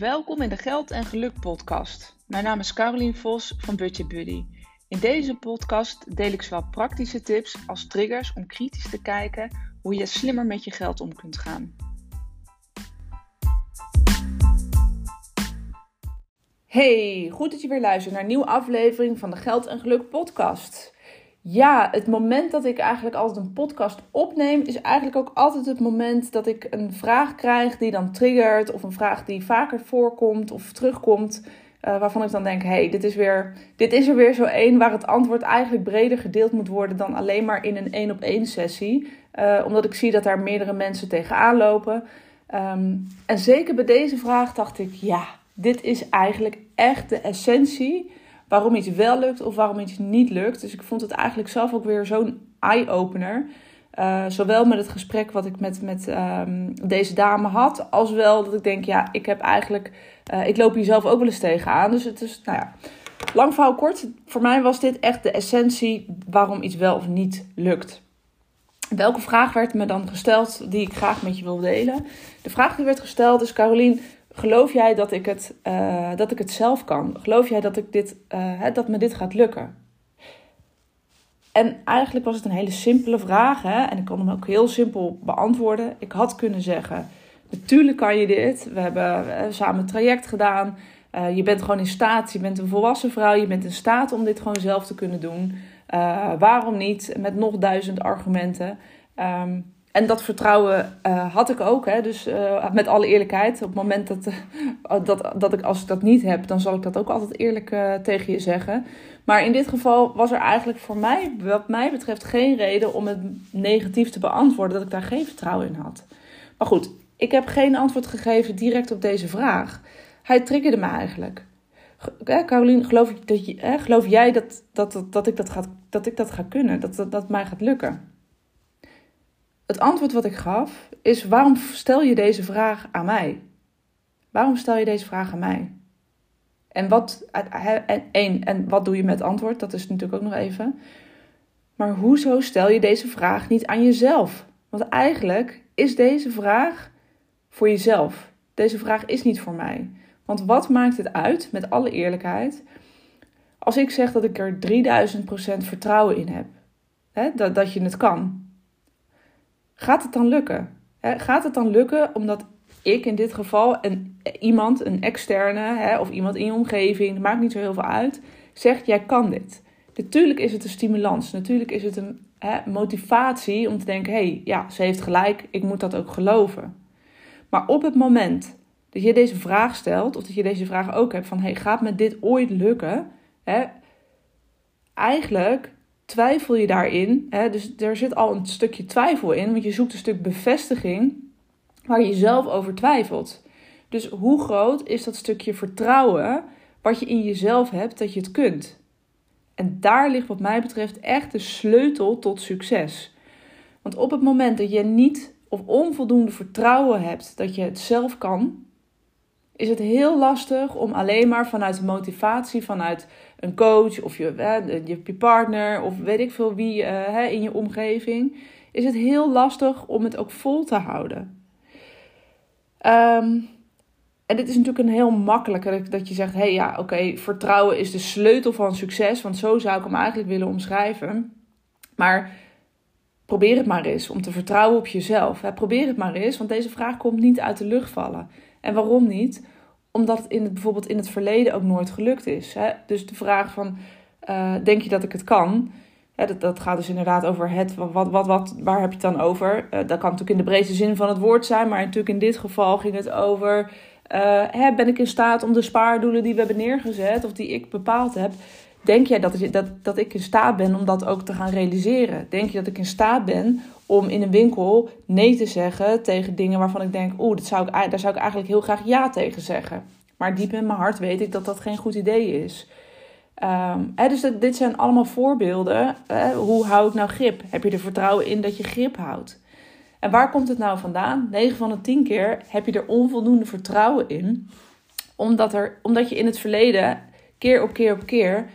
Welkom in de Geld en Geluk podcast. Mijn naam is Carolien Vos van Budget Buddy. In deze podcast deel ik zowel praktische tips als triggers om kritisch te kijken hoe je slimmer met je geld om kunt gaan. Hey, goed dat je weer luistert naar een nieuwe aflevering van de Geld en Geluk podcast. Ja, het moment dat ik eigenlijk altijd een podcast opneem, is eigenlijk ook altijd het moment dat ik een vraag krijg die dan triggert, of een vraag die vaker voorkomt of terugkomt, uh, waarvan ik dan denk: hey, dit is, weer, dit is er weer zo één waar het antwoord eigenlijk breder gedeeld moet worden dan alleen maar in een één op één sessie. Uh, omdat ik zie dat daar meerdere mensen tegenaan lopen. Um, en zeker bij deze vraag dacht ik: ja, dit is eigenlijk echt de essentie waarom iets wel lukt of waarom iets niet lukt. Dus ik vond het eigenlijk zelf ook weer zo'n eye-opener. Uh, zowel met het gesprek wat ik met, met um, deze dame had, als wel dat ik denk, ja, ik heb eigenlijk, uh, ik loop hier zelf ook wel eens tegenaan. Dus het is, nou ja, lang verhaal kort. Voor mij was dit echt de essentie waarom iets wel of niet lukt. Welke vraag werd me dan gesteld die ik graag met je wil delen? De vraag die werd gesteld is, Carolien, geloof jij dat ik het, uh, dat ik het zelf kan? Geloof jij dat, ik dit, uh, dat me dit gaat lukken? En eigenlijk was het een hele simpele vraag. Hè? En ik kon hem ook heel simpel beantwoorden. Ik had kunnen zeggen: Natuurlijk kan je dit. We hebben eh, samen een traject gedaan. Uh, je bent gewoon in staat. Je bent een volwassen vrouw. Je bent in staat om dit gewoon zelf te kunnen doen. Waarom niet? Met nog duizend argumenten. Um, en dat vertrouwen uh, had ik ook. Hè? Dus uh, met alle eerlijkheid. Op het moment dat, uh, dat, dat ik, als ik dat niet heb, dan zal ik dat ook altijd eerlijk tegen je zeggen. Maar in dit geval was er eigenlijk voor mij, wat mij betreft, geen reden om het negatief te beantwoorden dat ik daar geen vertrouwen in had. Maar goed, ik heb geen antwoord gegeven direct op deze vraag. Hij triggerde me eigenlijk. Carolien, geloof, dat je, geloof jij dat, dat, dat, dat, ik dat, ga, dat ik dat ga kunnen? Dat, dat, dat mij gaat lukken? Het antwoord wat ik gaf is: waarom stel je deze vraag aan mij? Waarom stel je deze vraag aan mij? En wat, en, en wat doe je met antwoord? Dat is natuurlijk ook nog even. Maar hoezo stel je deze vraag niet aan jezelf? Want eigenlijk is deze vraag voor jezelf. Deze vraag is niet voor mij. Want wat maakt het uit, met alle eerlijkheid, als ik zeg dat ik er 3000% vertrouwen in heb? Hè, dat, dat je het kan. Gaat het dan lukken? Gaat het dan lukken omdat ik in dit geval een, iemand, een externe of iemand in je omgeving, maakt niet zo heel veel uit, zegt: Jij kan dit. Natuurlijk is het een stimulans. Natuurlijk is het een motivatie om te denken: hé, hey, ja, ze heeft gelijk, ik moet dat ook geloven. Maar op het moment dat je deze vraag stelt, of dat je deze vraag ook hebt van: hey, gaat me dit ooit lukken? Eigenlijk twijfel je daarin. Hè? Dus er zit al een stukje twijfel in, want je zoekt een stuk bevestiging waar je zelf over twijfelt. Dus hoe groot is dat stukje vertrouwen wat je in jezelf hebt dat je het kunt? En daar ligt wat mij betreft echt de sleutel tot succes. Want op het moment dat je niet of onvoldoende vertrouwen hebt dat je het zelf kan, is het heel lastig om alleen maar vanuit motivatie, vanuit een coach of je, je, partner of weet ik veel wie uh, in je omgeving, is het heel lastig om het ook vol te houden. Um, en dit is natuurlijk een heel makkelijke dat je zegt: hé hey, ja, oké, vertrouwen is de sleutel van succes, want zo zou ik hem eigenlijk willen omschrijven. Maar probeer het maar eens om te vertrouwen op jezelf. Hè. Probeer het maar eens, want deze vraag komt niet uit de lucht vallen. En waarom niet? Omdat het, in het bijvoorbeeld in het verleden ook nooit gelukt is. Hè? Dus de vraag van, uh, denk je dat ik het kan? dat, dat gaat dus inderdaad over het, wat, wat, wat, waar heb je het dan over? Uh, dat kan natuurlijk in de breedste zin van het woord zijn, maar natuurlijk in dit geval ging het over, uh, hè, ben ik in staat om de spaardoelen die we hebben neergezet of die ik bepaald heb, denk jij dat, dat, dat ik in staat ben om dat ook te gaan realiseren? Denk je dat ik in staat ben om in een winkel nee te zeggen tegen dingen waarvan ik denk, oeh, daar zou ik eigenlijk heel graag ja tegen zeggen. Maar diep in mijn hart weet ik dat dat geen goed idee is. Um, hè, dus dit zijn allemaal voorbeelden. Hè, hoe hou ik nou grip? Heb je er vertrouwen in dat je grip houdt? En waar komt het nou vandaan? 9 van de 10 keer heb je er onvoldoende vertrouwen in. Omdat, er, omdat je in het verleden keer op keer op keer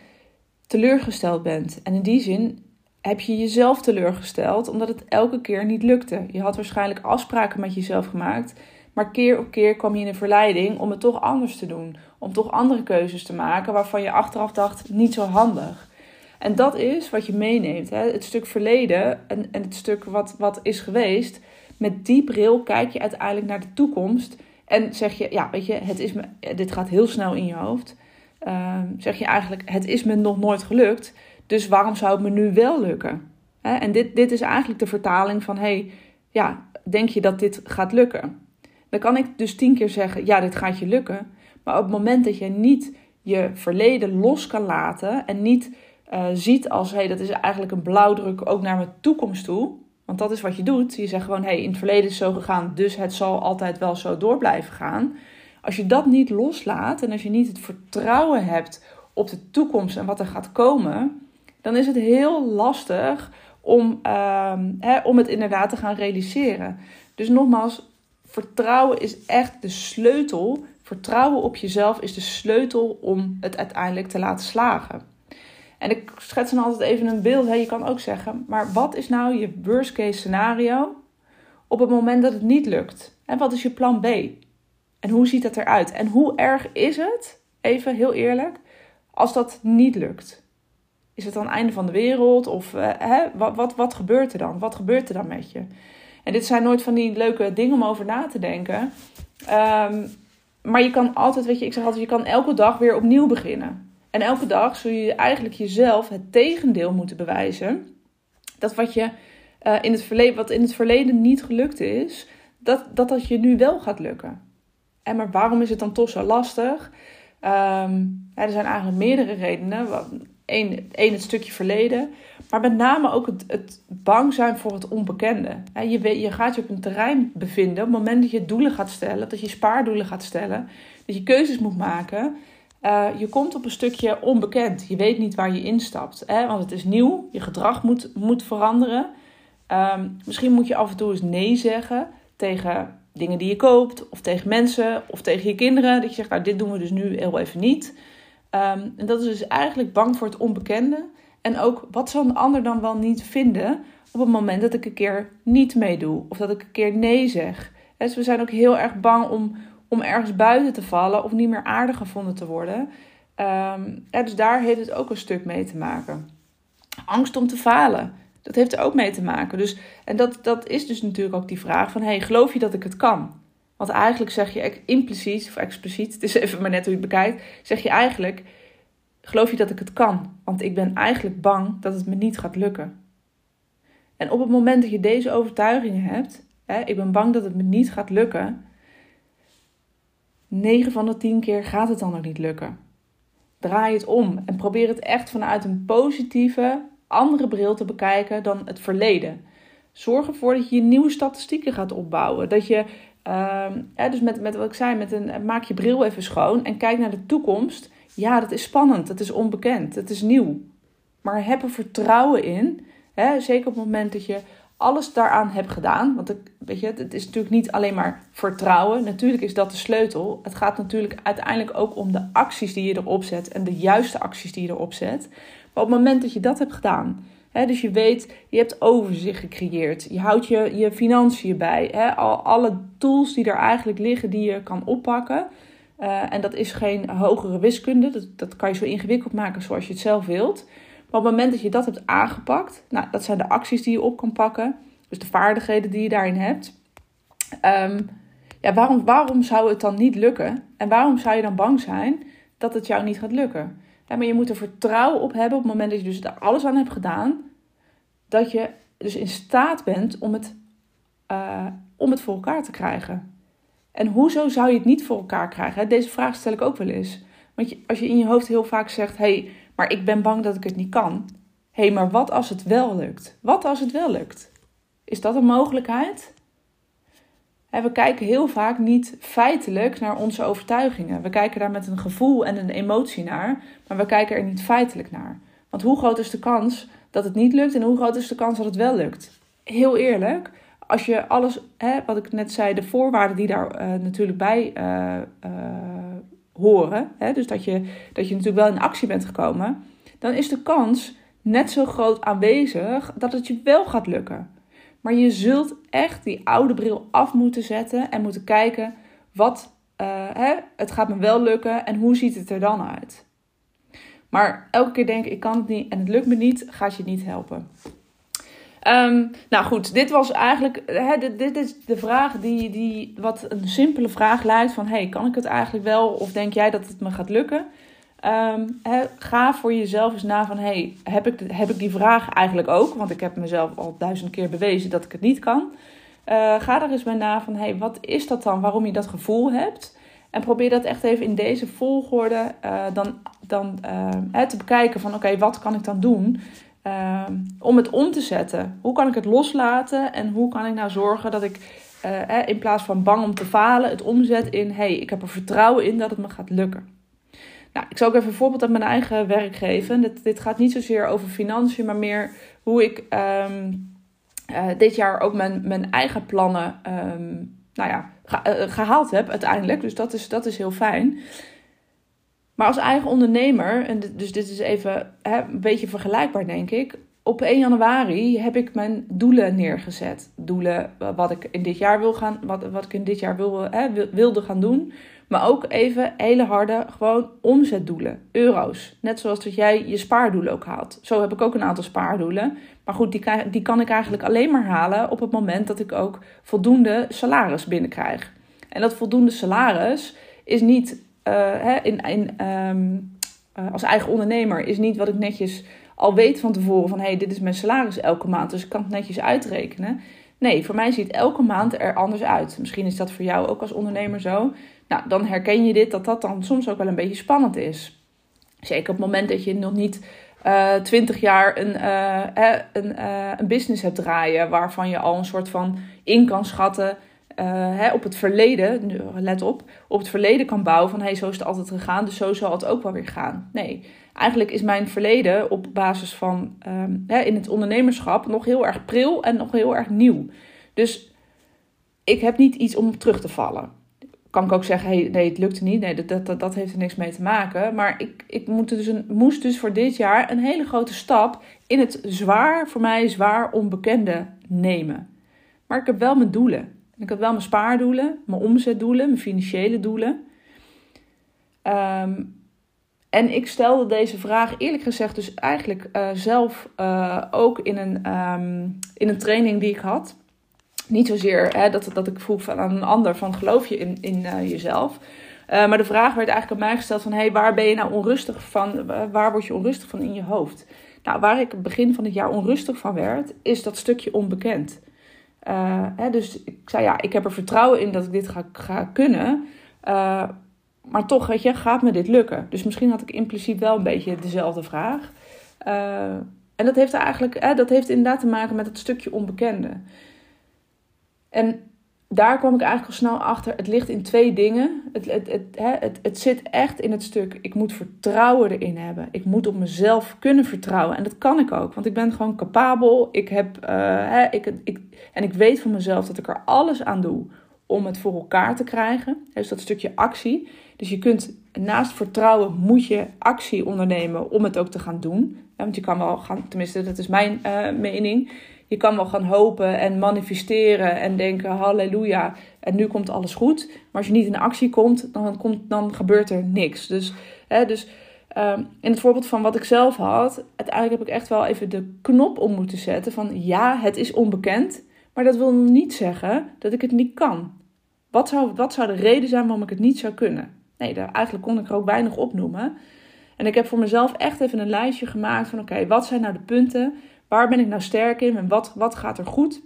teleurgesteld bent. En in die zin heb je jezelf teleurgesteld omdat het elke keer niet lukte. Je had waarschijnlijk afspraken met jezelf gemaakt Maar keer op keer kwam je in de verleiding om het toch anders te doen. Om toch andere keuzes te maken waarvan je achteraf dacht niet zo handig. En dat is wat je meeneemt. Hè? Het stuk verleden en, en het stuk wat, wat is geweest. Met die bril kijk je uiteindelijk naar de toekomst. En zeg je, ja, weet je, het is me, dit gaat heel snel in je hoofd. Ehm, zeg je eigenlijk, het is me nog nooit gelukt. Dus waarom zou het me nu wel lukken? En dit, dit is eigenlijk de vertaling van: hey, ja, denk je dat dit gaat lukken? Dan kan ik dus tien keer zeggen: ja, dit gaat je lukken. Maar op het moment dat je niet je verleden los kan laten en niet uh, ziet als: hey, dat is eigenlijk een blauwdruk ook naar mijn toekomst toe. Want dat is wat je doet. Je zegt gewoon: hey, in het verleden is het zo gegaan, dus het zal altijd wel zo door blijven gaan. Als je dat niet loslaat en als je niet het vertrouwen hebt op de toekomst en wat er gaat komen, dan is het heel lastig om, ehm, om het inderdaad te gaan realiseren. Dus nogmaals, vertrouwen is echt de sleutel. Vertrouwen op jezelf is de sleutel om het uiteindelijk te laten slagen. En ik schets dan altijd even een beeld. Hè. Je kan ook zeggen, maar wat is nou je worst case scenario op het moment dat het niet lukt? En wat is je plan B? En hoe ziet dat eruit? En hoe erg is het, even heel eerlijk, als dat niet lukt? Is het dan het einde van de wereld? Of uh, hè, wat, wat, wat gebeurt er dan? Wat gebeurt er dan met je? En dit zijn nooit van die leuke dingen om over na te denken. Um, maar je kan altijd, weet je, ik zeg altijd, je kan elke dag weer opnieuw beginnen. En elke dag zul je eigenlijk jezelf het tegendeel moeten bewijzen. Dat wat, je, uh, in, het verleden, wat in het verleden niet gelukt is, dat, dat dat je nu wel gaat lukken. En maar waarom is het dan toch zo lastig? Um, er zijn eigenlijk meerdere redenen. Eén, één, het stukje verleden. Maar met name ook het, het bang zijn voor het onbekende. Je, je gaat je op een terrein bevinden. Op het moment dat je doelen gaat stellen. Dat je spaardoelen gaat stellen. Dat je keuzes moet maken. Uh, je komt op een stukje onbekend. Je weet niet waar je instapt. Hè? Want het is nieuw. Je gedrag moet, moet veranderen. Um, misschien moet je af en toe eens nee zeggen tegen dingen die je koopt, of tegen mensen, of tegen je kinderen. Dat je zegt, nou, dit doen we dus nu heel even niet. Um, en dat is dus eigenlijk bang voor het onbekende. En ook, wat zal een ander dan wel niet vinden op het moment dat ik een keer niet meedoe, of dat ik een keer nee zeg. Dus we zijn ook heel erg bang om, om ergens buiten te vallen of niet meer aardig gevonden te worden. Ja, dus daar heeft het ook een stuk mee te maken. Angst om te falen. Dat heeft er ook mee te maken. Dus, en dat, dat is dus natuurlijk ook die vraag van... hey, geloof je dat ik het kan? Want eigenlijk zeg je impliciet of expliciet... het is even maar net hoe je het bekijkt... zeg je eigenlijk... geloof je dat ik het kan? Want ik ben eigenlijk bang dat het me niet gaat lukken. En op het moment dat je deze overtuigingen hebt... Hè, ik ben bang dat het me niet gaat lukken... 9 van de 10 keer gaat het dan ook niet lukken. Draai het om en probeer het echt vanuit een positieve, andere bril te bekijken dan het verleden. Zorg ervoor dat je nieuwe statistieken gaat opbouwen. Dat je, uh, dus met, met wat ik zei, met een, maak je bril even schoon en kijk naar de toekomst. Ja, dat is spannend, dat is onbekend, dat is nieuw. Maar heb er vertrouwen in. Hè? Zeker op het moment dat je alles daaraan hebt gedaan. Want ik, weet je, het is natuurlijk niet alleen maar vertrouwen. Natuurlijk is dat de sleutel. Het gaat natuurlijk uiteindelijk ook om de acties die je erop zet. En de juiste acties die je erop zet. Op het moment dat je dat hebt gedaan, hè, dus je weet, je hebt overzicht gecreëerd, je houdt je, je financiën bij, hè, al, alle tools die er eigenlijk liggen die je kan oppakken. Uh, en dat is geen hogere wiskunde, dat, dat kan je zo ingewikkeld maken zoals je het zelf wilt. Maar op het moment dat je dat hebt aangepakt, nou, dat zijn de acties die je op kan pakken, dus de vaardigheden die je daarin hebt. Um, ja, waarom, waarom zou het dan niet lukken? En waarom zou je dan bang zijn dat het jou niet gaat lukken? Ja, maar je moet er vertrouwen op hebben op het moment dat je dus er alles aan hebt gedaan. Dat je dus in staat bent om het, uh, om het voor elkaar te krijgen. En hoezo zou je het niet voor elkaar krijgen? Deze vraag stel ik ook wel eens. Want als je in je hoofd heel vaak zegt: hé, hey, maar ik ben bang dat ik het niet kan. Hé, hey, maar wat als het wel lukt? Wat als het wel lukt? Is dat een mogelijkheid? We kijken heel vaak niet feitelijk naar onze overtuigingen. We kijken daar met een gevoel en een emotie naar, maar we kijken er niet feitelijk naar. Want hoe groot is de kans dat het niet lukt en hoe groot is de kans dat het wel lukt? Heel eerlijk, als je alles, hè, wat ik net zei, de voorwaarden die daar uh, natuurlijk bij uh, uh, horen, hè, dus dat je, dat je natuurlijk wel in actie bent gekomen, dan is de kans net zo groot aanwezig dat het je wel gaat lukken. Maar je zult echt die oude bril af moeten zetten en moeten kijken wat uh, hè, het gaat me wel lukken en hoe ziet het er dan uit. Maar elke keer denken ik kan het niet en het lukt me niet, gaat je niet helpen. Um, nou goed, dit was eigenlijk hè, dit, dit, is de vraag die, die wat een simpele vraag lijkt van hey, kan ik het eigenlijk wel of denk jij dat het me gaat lukken? Um, ga voor jezelf eens na van hey, heb ik, heb ik die vraag eigenlijk ook? Want ik heb mezelf al duizend keer bewezen dat ik het niet kan. Uh, ga er eens bij na van hey, wat is dat dan waarom je dat gevoel hebt? En probeer dat echt even in deze volgorde uh, dan, dan uh, te bekijken van oké, wat kan ik dan doen? Ehm, om het om te zetten. Hoe kan ik het loslaten en hoe kan ik nou zorgen dat ik in plaats van bang om te falen, het omzet in hey, ik heb er vertrouwen in dat het me gaat lukken. Nou, ik zal ook even een voorbeeld uit mijn eigen werk geven. Dit, gaat niet zozeer over financiën, maar meer hoe ik um, uh, dit jaar ook mijn, mijn eigen plannen um, nou ja, eh, gehaald heb uiteindelijk. Dus dat is, dat is heel fijn. Maar als eigen ondernemer, en dus dit is even hè, een beetje vergelijkbaar denk ik. Op 1 januari heb ik mijn doelen neergezet. Doelen wat ik in dit jaar wil gaan, wat, wat ik in dit jaar wil, hè, wilde gaan doen. Maar ook even hele harde, gewoon omzetdoelen. Euro's. Net zoals dat jij je spaardoelen ook haalt. Zo heb ik ook een aantal spaardoelen. Maar goed, die, die kan ik eigenlijk alleen maar halen op het moment dat ik ook voldoende salaris binnenkrijg. En dat voldoende salaris is niet uh, hè, in, in, um, uh, als eigen ondernemer, is niet wat ik netjes al weet van tevoren van hé, hey, dit is mijn salaris elke maand, dus ik kan het netjes uitrekenen. Nee, voor mij ziet elke maand er anders uit. Misschien is dat voor jou ook als ondernemer zo. Nou, dan herken je dit, dat dat dan soms ook wel een beetje spannend is. Zeker op het moment dat je nog niet uh, twintig jaar een, uh, een, uh, een business hebt draaien, waarvan je al een soort van in kan schatten hè, op het verleden, let op, op het verleden kan bouwen van hey, zo is het altijd gegaan, dus zo zal het ook wel weer gaan. Nee, eigenlijk is mijn verleden op basis van um, hè, in het ondernemerschap nog heel erg pril en nog heel erg nieuw. Dus ik heb niet iets om terug te vallen kan ik ook zeggen, hey, nee, het lukte niet. Nee, dat, dat, dat heeft er niks mee te maken. Maar ik, ik moet dus een, moest dus voor dit jaar een hele grote stap in het zwaar, voor mij zwaar onbekende nemen. Maar ik heb wel mijn doelen. Ik heb wel mijn spaardoelen, mijn omzetdoelen, mijn financiële doelen. Um, en ik stelde deze vraag eerlijk gezegd dus eigenlijk uh, zelf uh, ook in een, um, in een training die ik had. Niet zozeer hè, dat, dat ik vroeg aan een ander van geloof je in, in uh, jezelf. Maar de vraag werd eigenlijk aan mij gesteld van... Hey, waar ben je nou onrustig van? Waar word je onrustig van in je hoofd? Nou, waar ik begin van het jaar onrustig van werd... is dat stukje onbekend. Hè, dus ik zei ja, ik heb er vertrouwen in dat ik dit ga, ga kunnen... maar toch, weet je, gaat me dit lukken? Dus misschien had ik impliciet wel een beetje dezelfde vraag. en dat heeft eigenlijk, dat heeft inderdaad te maken met het stukje onbekende. En daar kwam ik eigenlijk al snel achter. Het ligt in twee dingen. Het, het, het, het, het zit echt in het stuk. Ik moet vertrouwen erin hebben. Ik moet op mezelf kunnen vertrouwen. En dat kan ik ook. Want ik ben gewoon capabel. Ik heb, uh, ik, ik, en ik weet van mezelf dat ik er alles aan doe om het voor elkaar te krijgen. Dus dat stukje actie. Dus je kunt naast vertrouwen moet je actie ondernemen om het ook te gaan doen. want je kan wel gaan, tenminste dat is mijn uh, mening je kan wel gaan hopen en manifesteren en denken halleluja en nu komt alles goed. Maar als je niet in actie komt, dan, komt, dan gebeurt er niks. Dus, hè, dus um, in het voorbeeld van wat ik zelf had, uiteindelijk heb ik echt wel even de knop om moeten zetten van ja, het is onbekend. Maar dat wil niet zeggen dat ik het niet kan. Wat zou, wat zou de reden zijn waarom ik het niet zou kunnen? Nee, daar, eigenlijk kon ik er ook weinig opnoemen. En ik heb voor mezelf echt even een lijstje gemaakt van oké, wat zijn nou de punten Waar ben ik nou sterk in en wat, wat gaat er goed?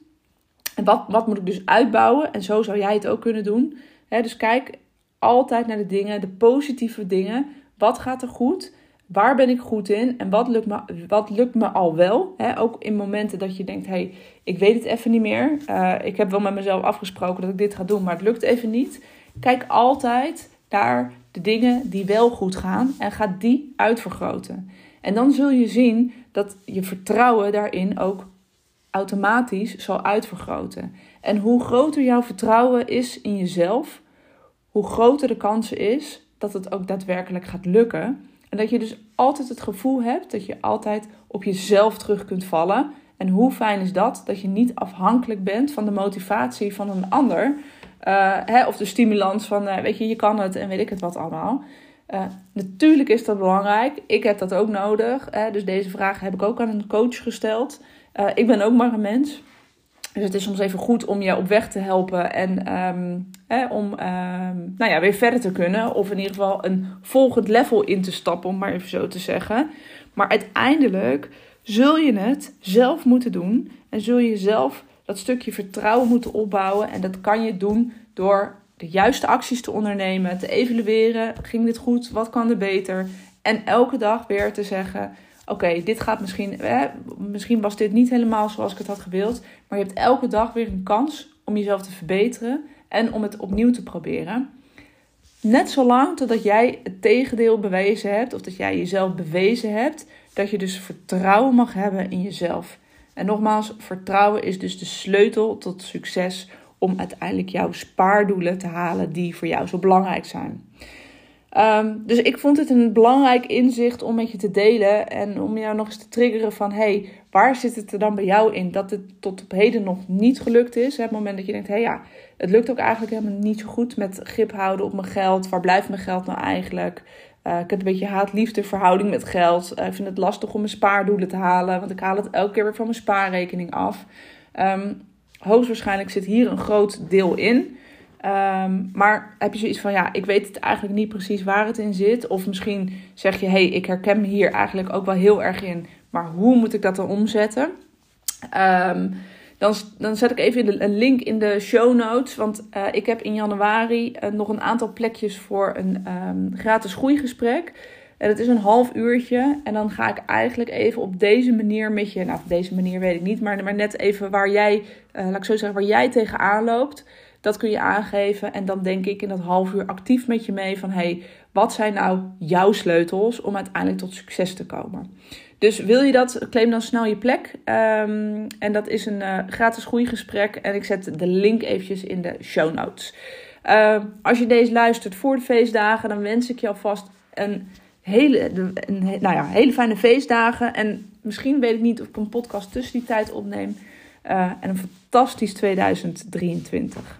En wat, wat moet ik dus uitbouwen? En zo zou jij het ook kunnen doen. dus kijk altijd naar de dingen, de positieve dingen. Wat gaat er goed? Waar ben ik goed in? En wat lukt me, wat lukt me al wel? ook in momenten dat je denkt: hé, hey, ik weet het even niet meer. Uh, ik heb wel met mezelf afgesproken dat ik dit ga doen, maar het lukt even niet. Kijk altijd naar de dingen die wel goed gaan en ga die uitvergroten. En dan zul je zien dat je vertrouwen daarin ook automatisch zal uitvergroten. En hoe groter jouw vertrouwen is in jezelf, hoe groter de kans is dat het ook daadwerkelijk gaat lukken. En dat je dus altijd het gevoel hebt dat je altijd op jezelf terug kunt vallen En hoe fijn is dat, dat je niet afhankelijk bent van de motivatie van een ander. Uh, hè, of de stimulans van, uh, weet je, je kan het en weet ik het wat allemaal. Uh, natuurlijk is dat belangrijk. Ik heb dat ook nodig. Hè? Dus deze vraag heb ik ook aan een coach gesteld. ik ben ook maar een mens. Dus het is soms even goed om je op weg te helpen en um, hè, om um, nou ja, weer verder te kunnen. Of in ieder geval een volgend level in te stappen, om maar even zo te zeggen. Maar uiteindelijk zul je het zelf moeten doen. En zul je zelf dat stukje vertrouwen moeten opbouwen. En dat kan je doen door de juiste acties te ondernemen, te evalueren. Ging dit goed? Wat kan er beter? En elke dag weer te zeggen: Oké, dit gaat misschien. misschien was dit niet helemaal zoals ik het had gewild. Maar je hebt elke dag weer een kans om jezelf te verbeteren en om het opnieuw te proberen. Net zolang totdat jij het tegendeel bewezen hebt, of dat jij jezelf bewezen hebt, dat je dus vertrouwen mag hebben in jezelf. En nogmaals, vertrouwen is dus de sleutel tot succes om uiteindelijk jouw spaardoelen te halen die voor jou zo belangrijk zijn. Ehm, dus ik vond het een belangrijk inzicht om met je te delen en om jou nog eens te triggeren van hey, waar zit het er dan bij jou in dat het tot op heden nog niet gelukt is? Het moment dat je denkt, hé hey, ja, het lukt ook eigenlijk helemaal niet zo goed met grip houden op mijn geld. Waar blijft mijn geld nou eigenlijk? Uh, ik heb een beetje haat-liefde verhouding met geld. Uh, ik vind het lastig om mijn spaardoelen te halen, want ik haal het elke keer weer van mijn spaarrekening af. Um, hoogstwaarschijnlijk zit hier een groot deel in. Um, maar heb je zoiets van, ja, ik weet het eigenlijk niet precies waar het in zit. Of misschien zeg je, hé, hey, ik herken me hier eigenlijk ook wel heel erg in. Maar hoe moet ik dat dan omzetten? Um, dan, dan zet ik even een link in de show notes. Want uh, ik heb in januari uh, nog een aantal plekjes voor een um, gratis groeigesprek. En het is een half uurtje. En dan ga ik eigenlijk even op deze manier met je. Nou, op deze manier weet ik niet. Maar, maar net even waar jij, uh, laat ik zo zeggen, waar jij tegenaan loopt. Dat kun je aangeven. En dan denk ik in dat half uur actief met je mee van hey, wat zijn nou jouw sleutels om uiteindelijk tot succes te komen? Dus wil je dat, claim dan snel je plek. Um, en dat is een uh, gratis groeigesprek. En ik zet de link eventjes in de show notes. Uh, als je deze luistert voor de feestdagen, dan wens ik je alvast een hele, een, nou ja, hele fijne feestdagen. En misschien weet ik niet of ik een podcast tussen die tijd opneem. Uh, en een fantastisch 2023.